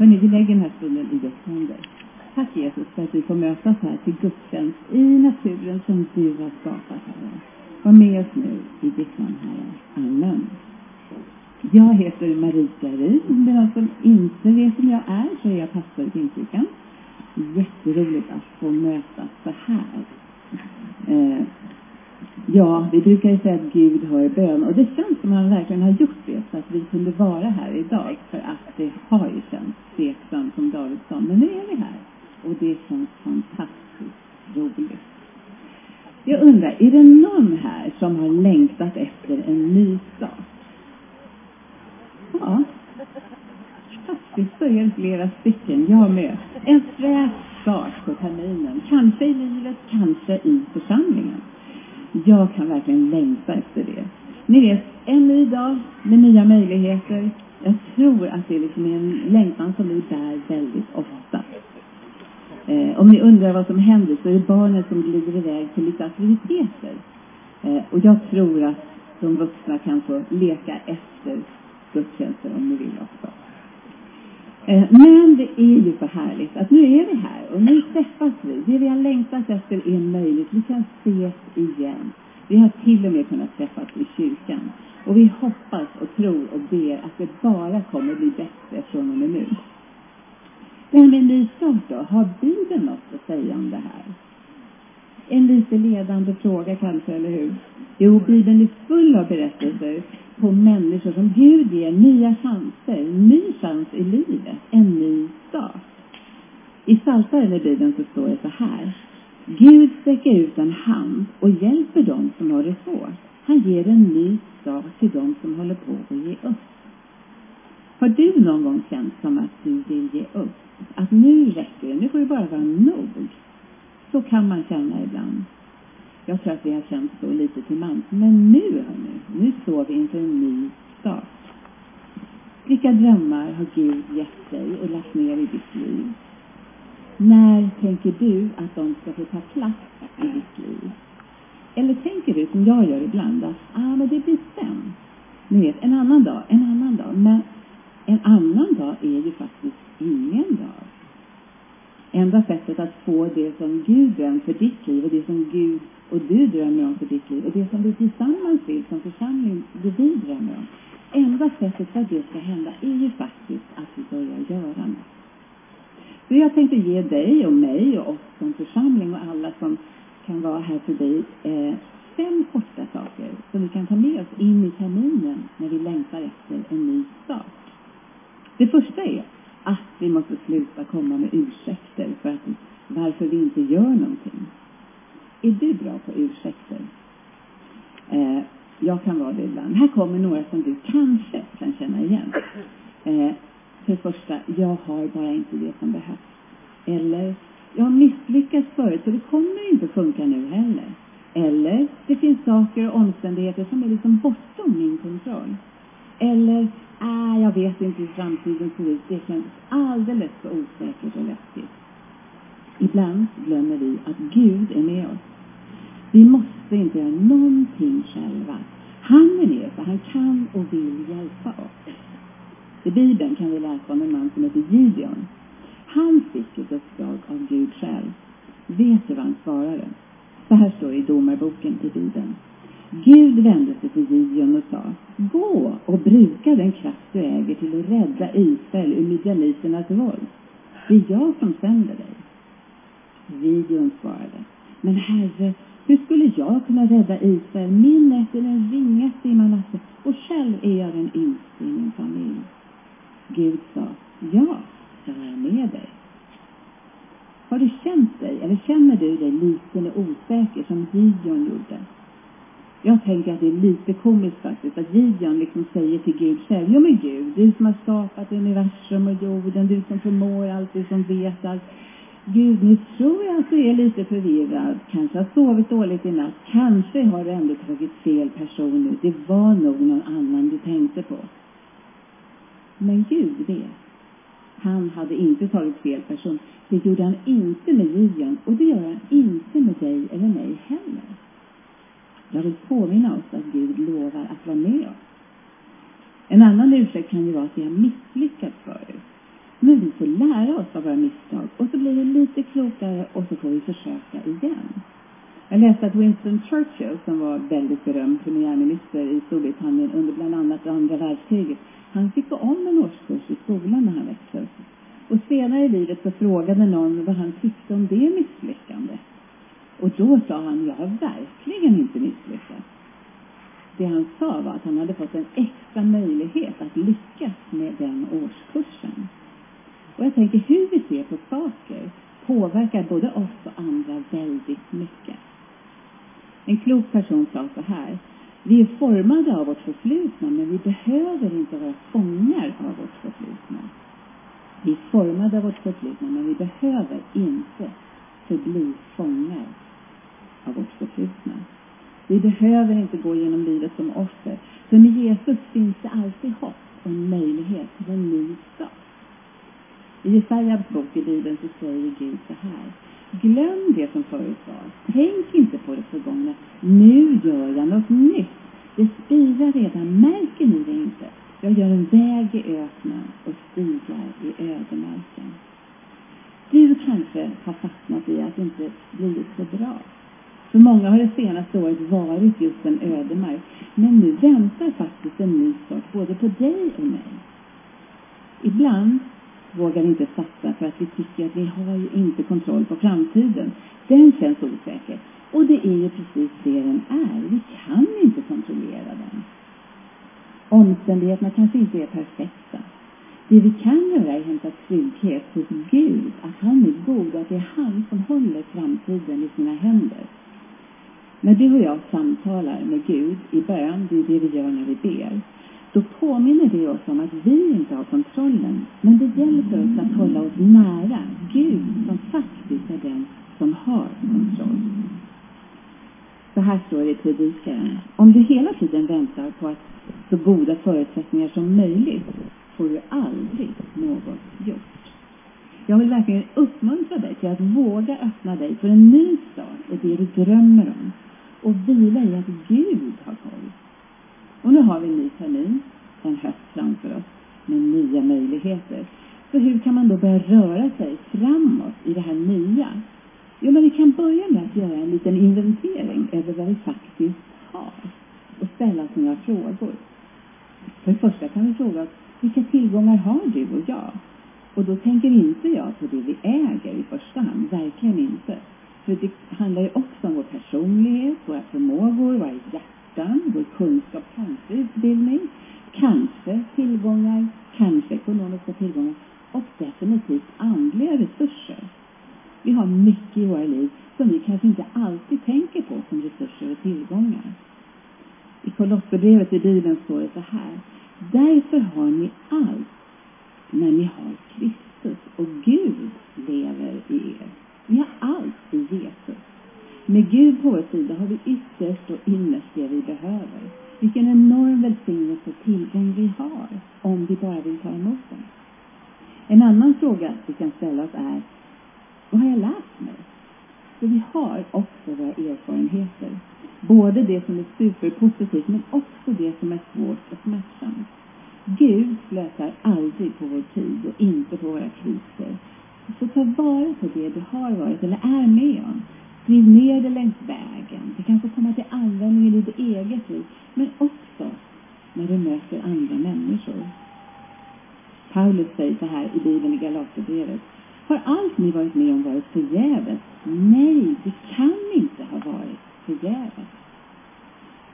Hörrni, vi lägger den här stunden i Guds händer. Tack Jesus för att vi får mötas här till gudstjänst i naturen som du har skapat, Herre. Var med oss nu i ditt namn, Herre. Amen. Jag heter Marika Ryd. Om det är någon som inte vet vem jag är så är jag pastor i Pingstkyrkan. Jätteroligt att få mötas så här. Eh, ja, vi brukar ju säga att Gud hör bön och det känns som att han verkligen har gjort det så att vi kunde vara här idag för att det har ju känts tveksamt som David sa. Men nu är vi här och det känns fantastiskt roligt. Jag undrar, är det någon här som har längtat efter en ny start? Ja. Faktiskt så är det flera stycken, jag med. En fräsch start på terminen. Kanske i livet, kanske i församlingen. Jag kan verkligen längta efter det. Ni vet, en ny dag med nya möjligheter. Jag tror att det liksom är en längtan som vi bär väldigt ofta. Eh, om ni undrar vad som händer så är det barnen som glider iväg till lite aktiviteter. Eh, och jag tror att de vuxna kan få leka efter gudstjänsten om ni vill också. Eh, men det är ju så härligt att nu är vi här och nu träffas vi. Det vi har längtat efter är möjligt. Vi kan ses igen. Vi har till och med kunnat träffas i kyrkan. Och vi hoppas och tror och ber att det bara kommer bli bättre från och med nu. Det här med en ny start då, har Bibeln något att säga om det här? En lite ledande fråga kanske, eller hur? Jo, Bibeln är full av berättelser på människor som Gud ger nya chanser, ny chans i livet, en ny start. I Psaltaren i Bibeln så står det så här. Gud sträcker ut en hand och hjälper dem som har det svårt. Han ger en ny start till dem som håller på att ge upp. Har du någon gång känt som att du vill ge upp? Att nu räcker det, nu får det bara vara nog. Så kan man känna ibland. Jag tror att vi har känt så lite till mans. Men nu, hörni, nu står vi inför en ny start. Vilka drömmar har Gud gett dig och lagt ner i ditt liv? När tänker du att de ska få ta plats i ditt liv? Eller tänker du som jag gör ibland att ah, men det blir sen. Ni vet, en annan dag, en annan dag. Men en annan dag är ju faktiskt ingen dag. Enda sättet att få det som Gud drömt för ditt liv och det som Gud och du drömmer om för ditt liv och det som vi tillsammans vill som församling, det vi drömmer om. Enda sättet för att det ska hända är ju faktiskt att vi börjar göra något. Så jag tänkte ge dig och mig och oss som församling och alla som kan vara här för dig, eh, fem korta saker som vi kan ta med oss in i terminen när vi längtar efter en ny start. Det första är att vi måste sluta komma med ursäkter för att, varför vi inte gör någonting. Är du bra på ursäkter? Eh, jag kan vara det ibland. Här kommer några som du kanske kan känna igen. Eh, för det första, jag har bara inte det som behövs. Eller, jag har misslyckats förut så det kommer inte funka nu heller. Eller, det finns saker och omständigheter som är liksom bortom min kontroll. Eller, äh, jag vet inte hur framtiden ser ut. Det känns alldeles för osäkert och läskigt. Ibland glömmer vi att Gud är med oss. Vi måste inte göra någonting själva. Han är med för han kan och vill hjälpa oss. I Bibeln kan vi läsa om en man som heter Gideon. Han fick ett uppdrag av Gud själv. Vet du vad han svarade? Så här står det i Domarboken i Bibeln. Gud vände sig till Gideon och sa, gå och bruka den kraft du äger till att rädda Israel ur midjaniternas våld. Det är jag som sänder dig. Gideon svarade, men Herre, hur skulle jag kunna rädda Israel? Min ett är den ringaste i Manasse alltså. och själv är jag den yngste i min familj. Gud sa, ja, jag är med dig. Har du känt dig, eller känner du dig liten och osäker som Gideon gjorde? Jag tänker att det är lite komiskt faktiskt att Gideon liksom säger till Gud själv, jo men Gud, du som har skapat universum och jorden, du som förmår allt, du som vet allt. Gud, nu tror jag att du är lite förvirrad, kanske har sovit dåligt i natt, kanske har du ändå tagit fel person nu, det var nog någon annan du tänkte på. Men Gud vet. Han hade inte tagit fel person. Det gjorde han inte med Gideon och det gör han inte med dig eller mig heller. Jag vill påminna oss att Gud lovar att vara med oss. En annan ursäkt kan ju vara att vi har misslyckats förut. Men vi får lära oss av våra misstag och så blir vi lite klokare och så får vi försöka igen. Jag läste att Winston Churchill, som var väldigt berömd premiärminister i Storbritannien under bland annat andra världskriget, han fick gå om en årskurs i skolan när han växte upp. Och senare i livet så frågade någon vad han tyckte om det misslyckandet. Och då sa han, jag har verkligen inte misslyckats. Det han sa var att han hade fått en extra möjlighet att lyckas med den årskursen. Och jag tänker, hur vi ser på saker påverkar både oss och andra väldigt mycket. En klok person sa så här, vi är formade av vårt förflutna, men vi behöver inte vara fångar av vårt förflutna. Vi är formade av vårt förflutna, men vi behöver inte förbli fångar av vårt förflutna. Vi behöver inte gå genom livet som offer. För med Jesus finns det alltid hopp och en möjlighet till en ny start. I Jesajas bok i Bibeln så säger Gud så här. Glöm det som förut var. Tänk inte på det förgångna. Nu gör jag något nytt. Det spirar redan. Märker ni det inte? Jag gör en väg i öknen och stigar i ödemarken. Du kanske har fastnat i att det inte blivit så bra. För många har det senaste året varit just en ödemark. Men nu väntar faktiskt en ny start både på dig och mig. Ibland vågar inte satsa för att vi tycker att vi har ju inte kontroll på framtiden. Den känns osäker. Och det är ju precis det den är. Vi kan inte kontrollera den. Omständigheterna kanske inte är perfekta. Det vi kan göra är att hämta trygghet hos Gud, att han är god och att det är han som håller framtiden i sina händer. När du och jag samtalar med Gud i bön, det är det vi gör när vi ber, då påminner det oss om att vi inte har kontrollen. Men det hjälper oss att hålla oss nära Gud som faktiskt är den som har kontroll. Så här står det i Predikaren. Om du hela tiden väntar på att så goda förutsättningar som möjligt får du aldrig något gjort. Jag vill verkligen uppmuntra dig till att våga öppna dig för en ny start och det du drömmer om. Och vila i att Gud har koll. Har vi en ny termin, en höst framför oss, med nya möjligheter. Så hur kan man då börja röra sig framåt i det här nya? Jo, men vi kan börja med att göra en liten inventering över vad vi faktiskt har och ställa oss några frågor. För det första kan vi fråga oss, vilka tillgångar har du och jag? Och då tänker inte jag på det vi äger i första hand, verkligen inte. För det handlar ju också om vår personlighet, våra förmågor, våra hjärtan, vår kunskap, kanske utbildning, kanske tillgångar, kanske ekonomiska tillgångar och definitivt andliga resurser. Vi har mycket i våra liv som vi kanske inte alltid tänker på som resurser och tillgångar. I Kolosserbrevet i Bibeln står det så här. Därför har ni allt när ni har Kristus och Gud lever i er. Vi har allt i Jesus. Med Gud på vår sida har vi ytterst och innerst det vi behöver. Vilken enorm välsignelse och tillgång vi har, om vi bara vill ta emot den. En annan fråga vi kan ställa oss är, vad har jag lärt mig? För vi har också våra erfarenheter. Både det som är superpositivt, men också det som är svårt och smärtsamt. Gud slösar aldrig på vår tid och inte på våra kriser. Så ta vara på det du har varit eller är med om. Skriv ner det längs vägen. Det kan få komma till användning i ditt eget liv, men också när du möter andra människor. Paulus säger så här i Bibeln i Galaterbrevet. Har allt ni varit med om varit förgäves? Nej, det kan inte ha varit förgäves.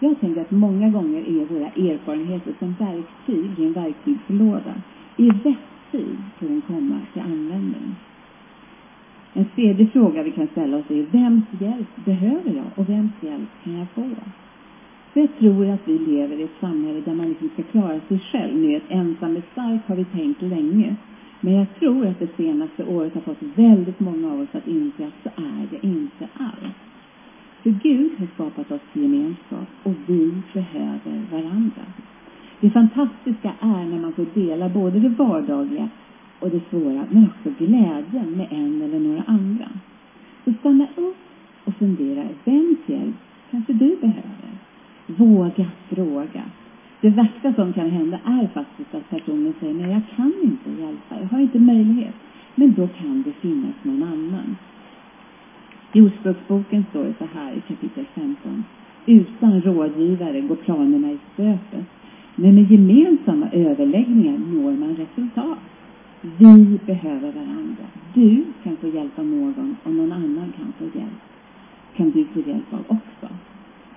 Jag tänker att många gånger är våra erfarenheter som verktyg i en verktygslåda. I rätt tid får den komma till användning. En tredje fråga vi kan ställa oss är, vems hjälp behöver jag och vems hjälp kan jag få? För jag tror att vi lever i ett samhälle där man liksom ska klara sig själv. Ni vet, ensam är stark har vi tänkt länge. Men jag tror att det senaste året har fått väldigt många av oss att inse att så är det inte alls. För Gud har skapat oss till gemenskap och vi behöver varandra. Det fantastiska är när man får dela både det vardagliga och det svåra, men också glädjen med en eller några andra. Så stanna upp och fundera, vems hjälp kanske du behöver? Våga fråga. Det värsta som kan hända är faktiskt att personen säger, nej jag kan inte hjälpa, jag har inte möjlighet. Men då kan det finnas någon annan. I Ordspråksboken står det så här i kapitel 15. Utan rådgivare går planerna i stöpet. Men med gemensamma överläggningar når man resultat. Vi behöver varandra. Du kan få hjälp av någon och någon annan kan få hjälp. Kan du få hjälp av också.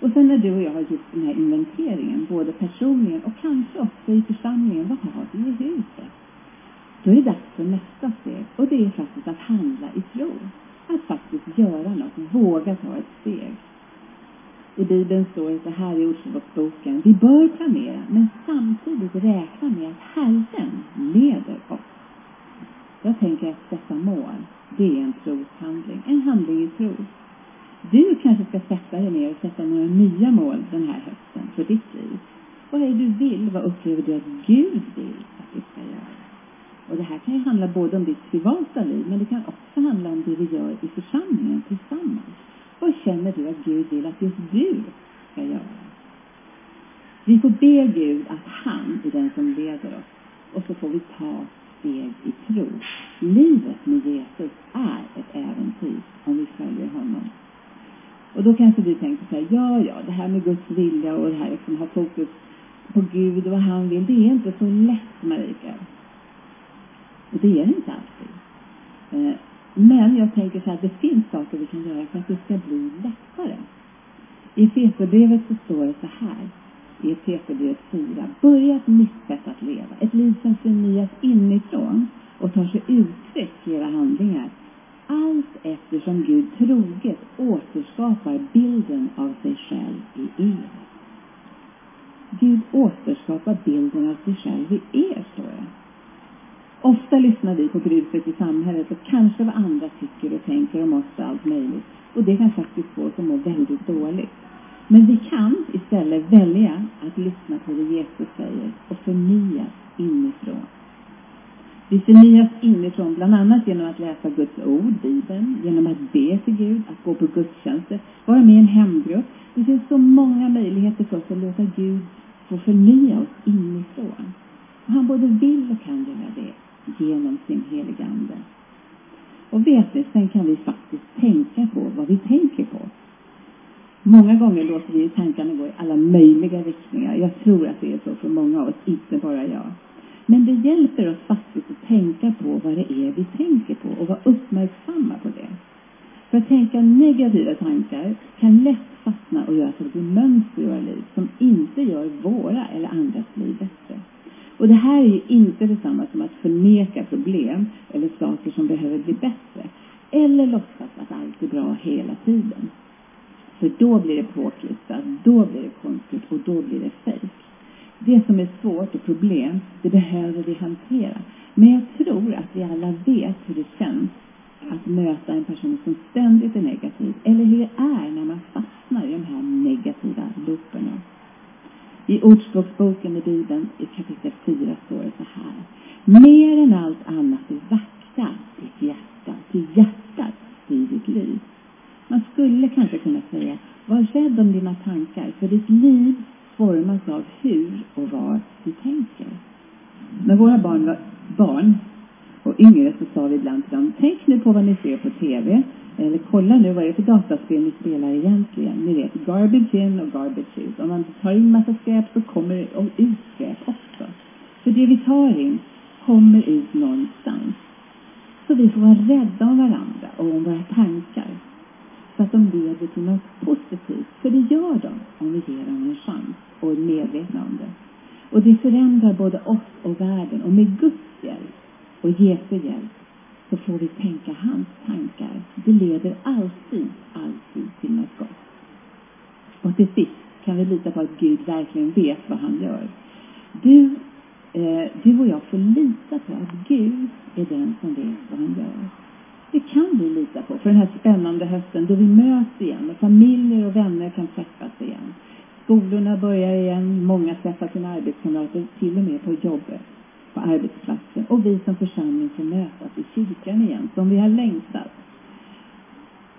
Och sen när du och jag har gjort den här inventeringen, både personligen och kanske också i församlingen, vad har vi i huset? Då är det dags för nästa steg och det är faktiskt att handla i tro. Att faktiskt göra något, våga ta ett steg. I Bibeln står det så här i Ordspråksboken. Vi bör planera, men samtidigt räkna med att Herren leder oss. Jag tänker att sätta mål, det är en troshandling. En handling i tro. Du kanske ska sätta dig ner och sätta några nya mål den här hösten för ditt liv. Vad är det du vill? Vad upplever du att Gud vill att du ska göra? Och det här kan ju handla både om ditt privata liv, men det kan också handla om det vi gör i församlingen tillsammans. Vad känner du att Gud vill att just du ska göra? Vi får be Gud att han är den som leder oss. Och så får vi ta steg i tro. Livet med Jesus är ett äventyr om vi följer honom. Och då kanske du tänker så här, ja, ja, det här med Guds vilja och det här liksom ha fokus på Gud och vad han vill, det är inte så lätt, Marika. Och det är det inte alltid. Eh, men jag tänker så här, det finns saker vi kan göra för att det ska bli lättare. I Efesierbrevet så står det så här, i Efesierbrevet 4. Börja ett nytt sätt att leva. Ett liv som förnyas inifrån och tar sig uttryck i era handlingar. Allt eftersom Gud troget återskapar bilden av sig själv i er. Gud återskapar bilden av sig själv i er, står det. Ofta lyssnar vi på gruset i samhället och kanske vad andra tycker och tänker om oss och allt möjligt. Och det kan faktiskt få oss att må väldigt dåligt. Men vi kan istället välja att lyssna på det Jesus säger och förnyas inifrån. Vi förnyas inifrån bland annat genom att läsa Guds ord, Bibeln, genom att be till Gud, att gå på gudstjänster, vara med i en hemgrupp. Det finns så många möjligheter för oss att låta Gud få förnya oss inifrån. Och han både vill och kan göra det genom sin heliga Ande. Och vet ni, sen kan vi faktiskt tänka på vad vi tänker på. Många gånger låter vi tankarna gå i alla möjliga riktningar. Jag tror att det är så för många av oss, inte bara jag. Men det hjälper oss faktiskt att tänka på vad det är vi tänker på och vara uppmärksamma på det. För att tänka negativa tankar kan lätt fastna och göra så att det blir mönster i våra liv som inte gör våra eller andras liv bättre. Och det här är ju inte detsamma som att förneka problem eller saker som behöver bli bättre. Eller låtsas att allt är bra hela tiden. För då blir det påklistrat, då blir det konstigt och då blir det fejk. Det som är svårt och problem, det behöver vi hantera. Men jag tror att vi alla vet hur det känns att möta en person som ständigt är negativ. Eller hur det är när man fastnar i de här negativa looperna. I Ordspråksboken i Bibeln i kapitel 4 står det så här. Mer än allt annat vakta ditt hjärta, till hjärtat styr ditt liv. Man skulle kanske kunna säga, var rädd om dina tankar, för ditt liv formas av hur och vad du tänker. När våra barn var barn och yngre så sa vi ibland till dem, tänk nu på vad ni ser på TV, eller kolla nu vad det är för dataspel ni spelar egentligen. Ni vet, garbage in och garbage ut. Om man tar in massa skräp så kommer det ut skräp också. För det vi tar in kommer ut någonstans. Så vi får vara rädda om varandra och om våra tankar. Så att de leder till något positivt. För det gör de om vi ger dem en chans och är medvetna om det. Och det förändrar både oss och världen. Och med Guds hjälp och Jesu hjälp så får vi tänka hans tankar. Det leder alltid, alltid till något gott. Och till sist kan vi lita på att Gud verkligen vet vad han gör. Du, eh, du och jag får lita på att Gud är den som vet vad han gör. Det kan vi lita på för den här spännande hösten då vi möts igen och familjer och vänner kan träffas igen. Skolorna börjar igen, många träffar sina arbetskamrater, till och med på jobbet på arbetsplatsen och vi som församling får mötas i kyrkan igen, som vi har längtat.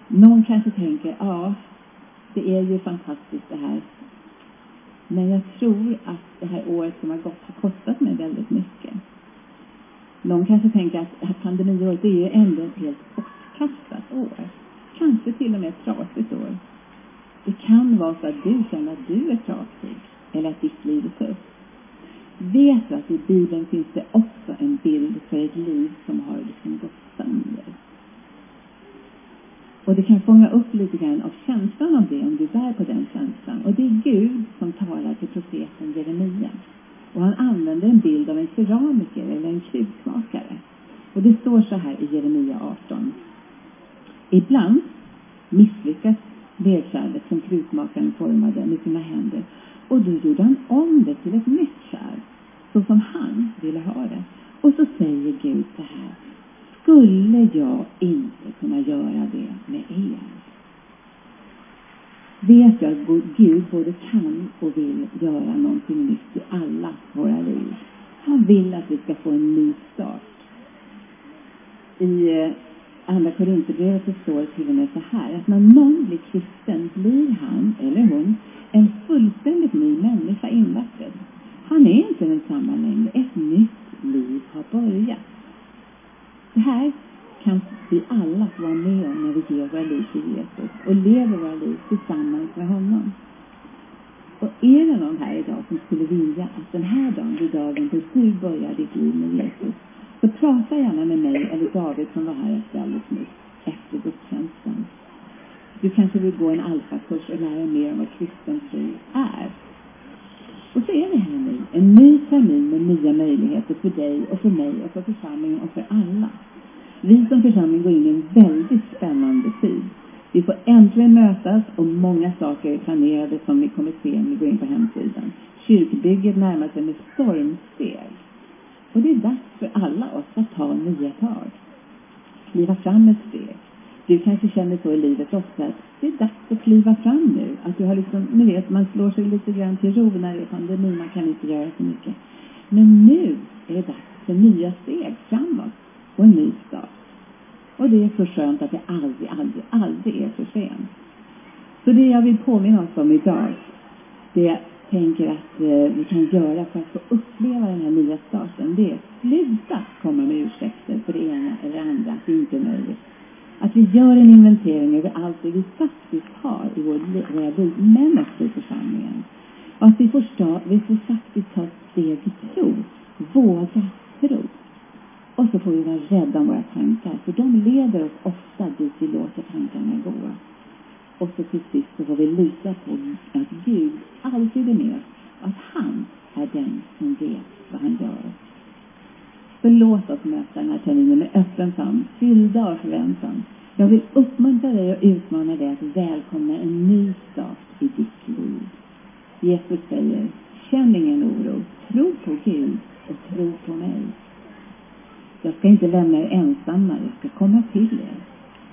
Någon kanske tänker, ja, det är ju fantastiskt det här. Men jag tror att det här året som har gått har kostat mig väldigt mycket. Någon kanske tänker att det pandemiåret är ju ändå ett helt bortkastat år. Kanske till och med ett trasigt år. Det kan vara så att du känner att du är trasig eller att ditt liv är tufft. Vet du att i Bibeln finns det också en bild för ett liv som har liksom gått sönder? Och det kan fånga upp lite grann av känslan av det om du bär på den känslan. Och det är Gud som talar till profeten Jeremia. Och han använder en bild av en keramiker eller en krukmakare. Och det står så här i Jeremia 18. Ibland misslyckas vedkärlet som krukmakaren formade med sina händer och då gjorde han om det till ett nytt kärl, så som han ville ha det. Och så säger Gud så här, skulle jag inte kunna göra det med er? Vet jag att Gud både kan och vill göra någonting nytt i alla våra liv. Han vill att vi ska få en ny start. I eh, Andra Korinthierbrevet så står det till och med så här att när någon blir kristen blir han eller hon en fullständigt ny människa invärtes. Han är inte densamma längre. Ett nytt liv har börjat. Det här kan vi alla få vara med om när vi ger våra liv till Jesus och lever våra liv tillsammans med honom. Och är det någon här idag som skulle vilja att den här dagen blir dagen då du börjar ditt liv med Jesus, så prata gärna med mig eller David som var här efter alldeles nyss, efter gudstjänsten. Du kanske vill gå en alfakurs och lära dig mer om vad kristen tro är. Och så är det här nu, en ny termin med nya möjligheter för dig och för mig och för församlingen och för alla. Vi som församling går in i en väldigt spännande tid. Vi får äntligen mötas och många saker är planerade som vi kommer se när vi går in på hemsidan. Kyrkbygget närmar sig med stormsteg. Och det är dags för alla oss att ta nya tag. Kliva fram ett steg. Du kanske känner så i livet ofta att det är dags att kliva fram nu. Att du har liksom, ni vet, man slår sig lite grann till ro när det är pandemi, man kan inte göra så mycket. Men nu är det dags för nya steg framåt och en ny start. Och det är så skönt att det aldrig, aldrig, aldrig är för sent. Så det jag vill påminna oss om idag, det jag tänker att eh, vi kan göra för att få uppleva den här nya starten, det är sluta komma med ursäkter för det ena eller det andra, att det inte är möjligt. Att vi gör en inventering över allt det vi faktiskt har i vår, våra liv, men också i församlingen. Och att vi får, stå, vi får faktiskt ta steg i tro. Våga tro. Och så får vi vara rädda om våra tankar, för de leder oss ofta dit vi låter tankarna gå. Och så till sist så får vi lita på att Gud alltid är med oss och att han är den som vet vad han gör. Så låt oss möta den här terminen med öppen famn, fyllda av förväntan. Jag vill uppmuntra dig och utmana dig att välkomna en ny start i ditt liv. Jesus säger, känn ingen oro, tro på Gud och tro på mig. Jag ska inte lämna er ensamma, jag ska komma till er.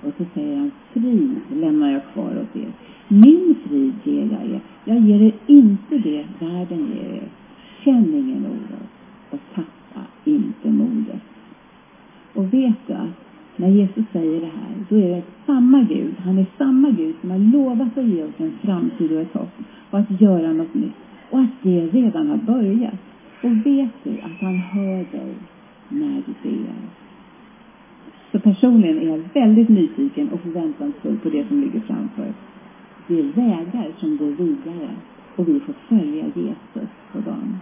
Och så säger han, frid lämnar jag kvar åt er. Min frid ger jag er. Jag ger er inte det världen ger er. Känn ingen oro och tappa inte modet. Och vet du att när Jesus säger det här, då är det samma Gud. Han är samma Gud som har lovat att ge oss en framtid och ett hopp och att göra något nytt. Och att det redan har börjat. Och vet du att han hör dig när du ber. Så personligen är jag väldigt nyfiken och förväntansfull på det som ligger framför. Det är vägar som går vidare och vi får följa Jesus på dem.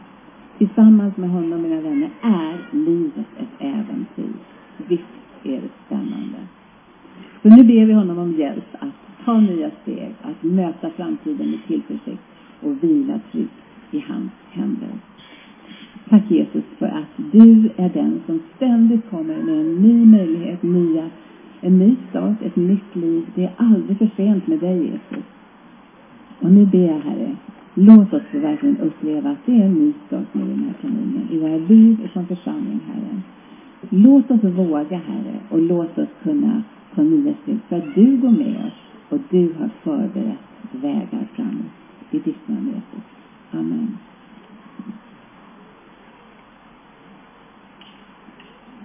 Tillsammans med honom, mina vänner, är livet ett äventyr. Visst är det spännande. Så nu ber vi honom om hjälp att ta nya steg, att möta framtiden med tillförsikt och vila tryggt i hans händer. Tack Jesus för att du är den som ständigt kommer med en ny möjlighet, nya, en ny start, ett nytt liv. Det är aldrig för sent med dig Jesus. Och nu ber jag Herre, låt oss verkligen uppleva att det är en ny start nu i den här terminen i våra liv och som församling Herre. Låt oss våga Herre och låt oss kunna ta nya steg för att du går med oss och du har förberett vägar framåt. I ditt namn Jesus. Amen.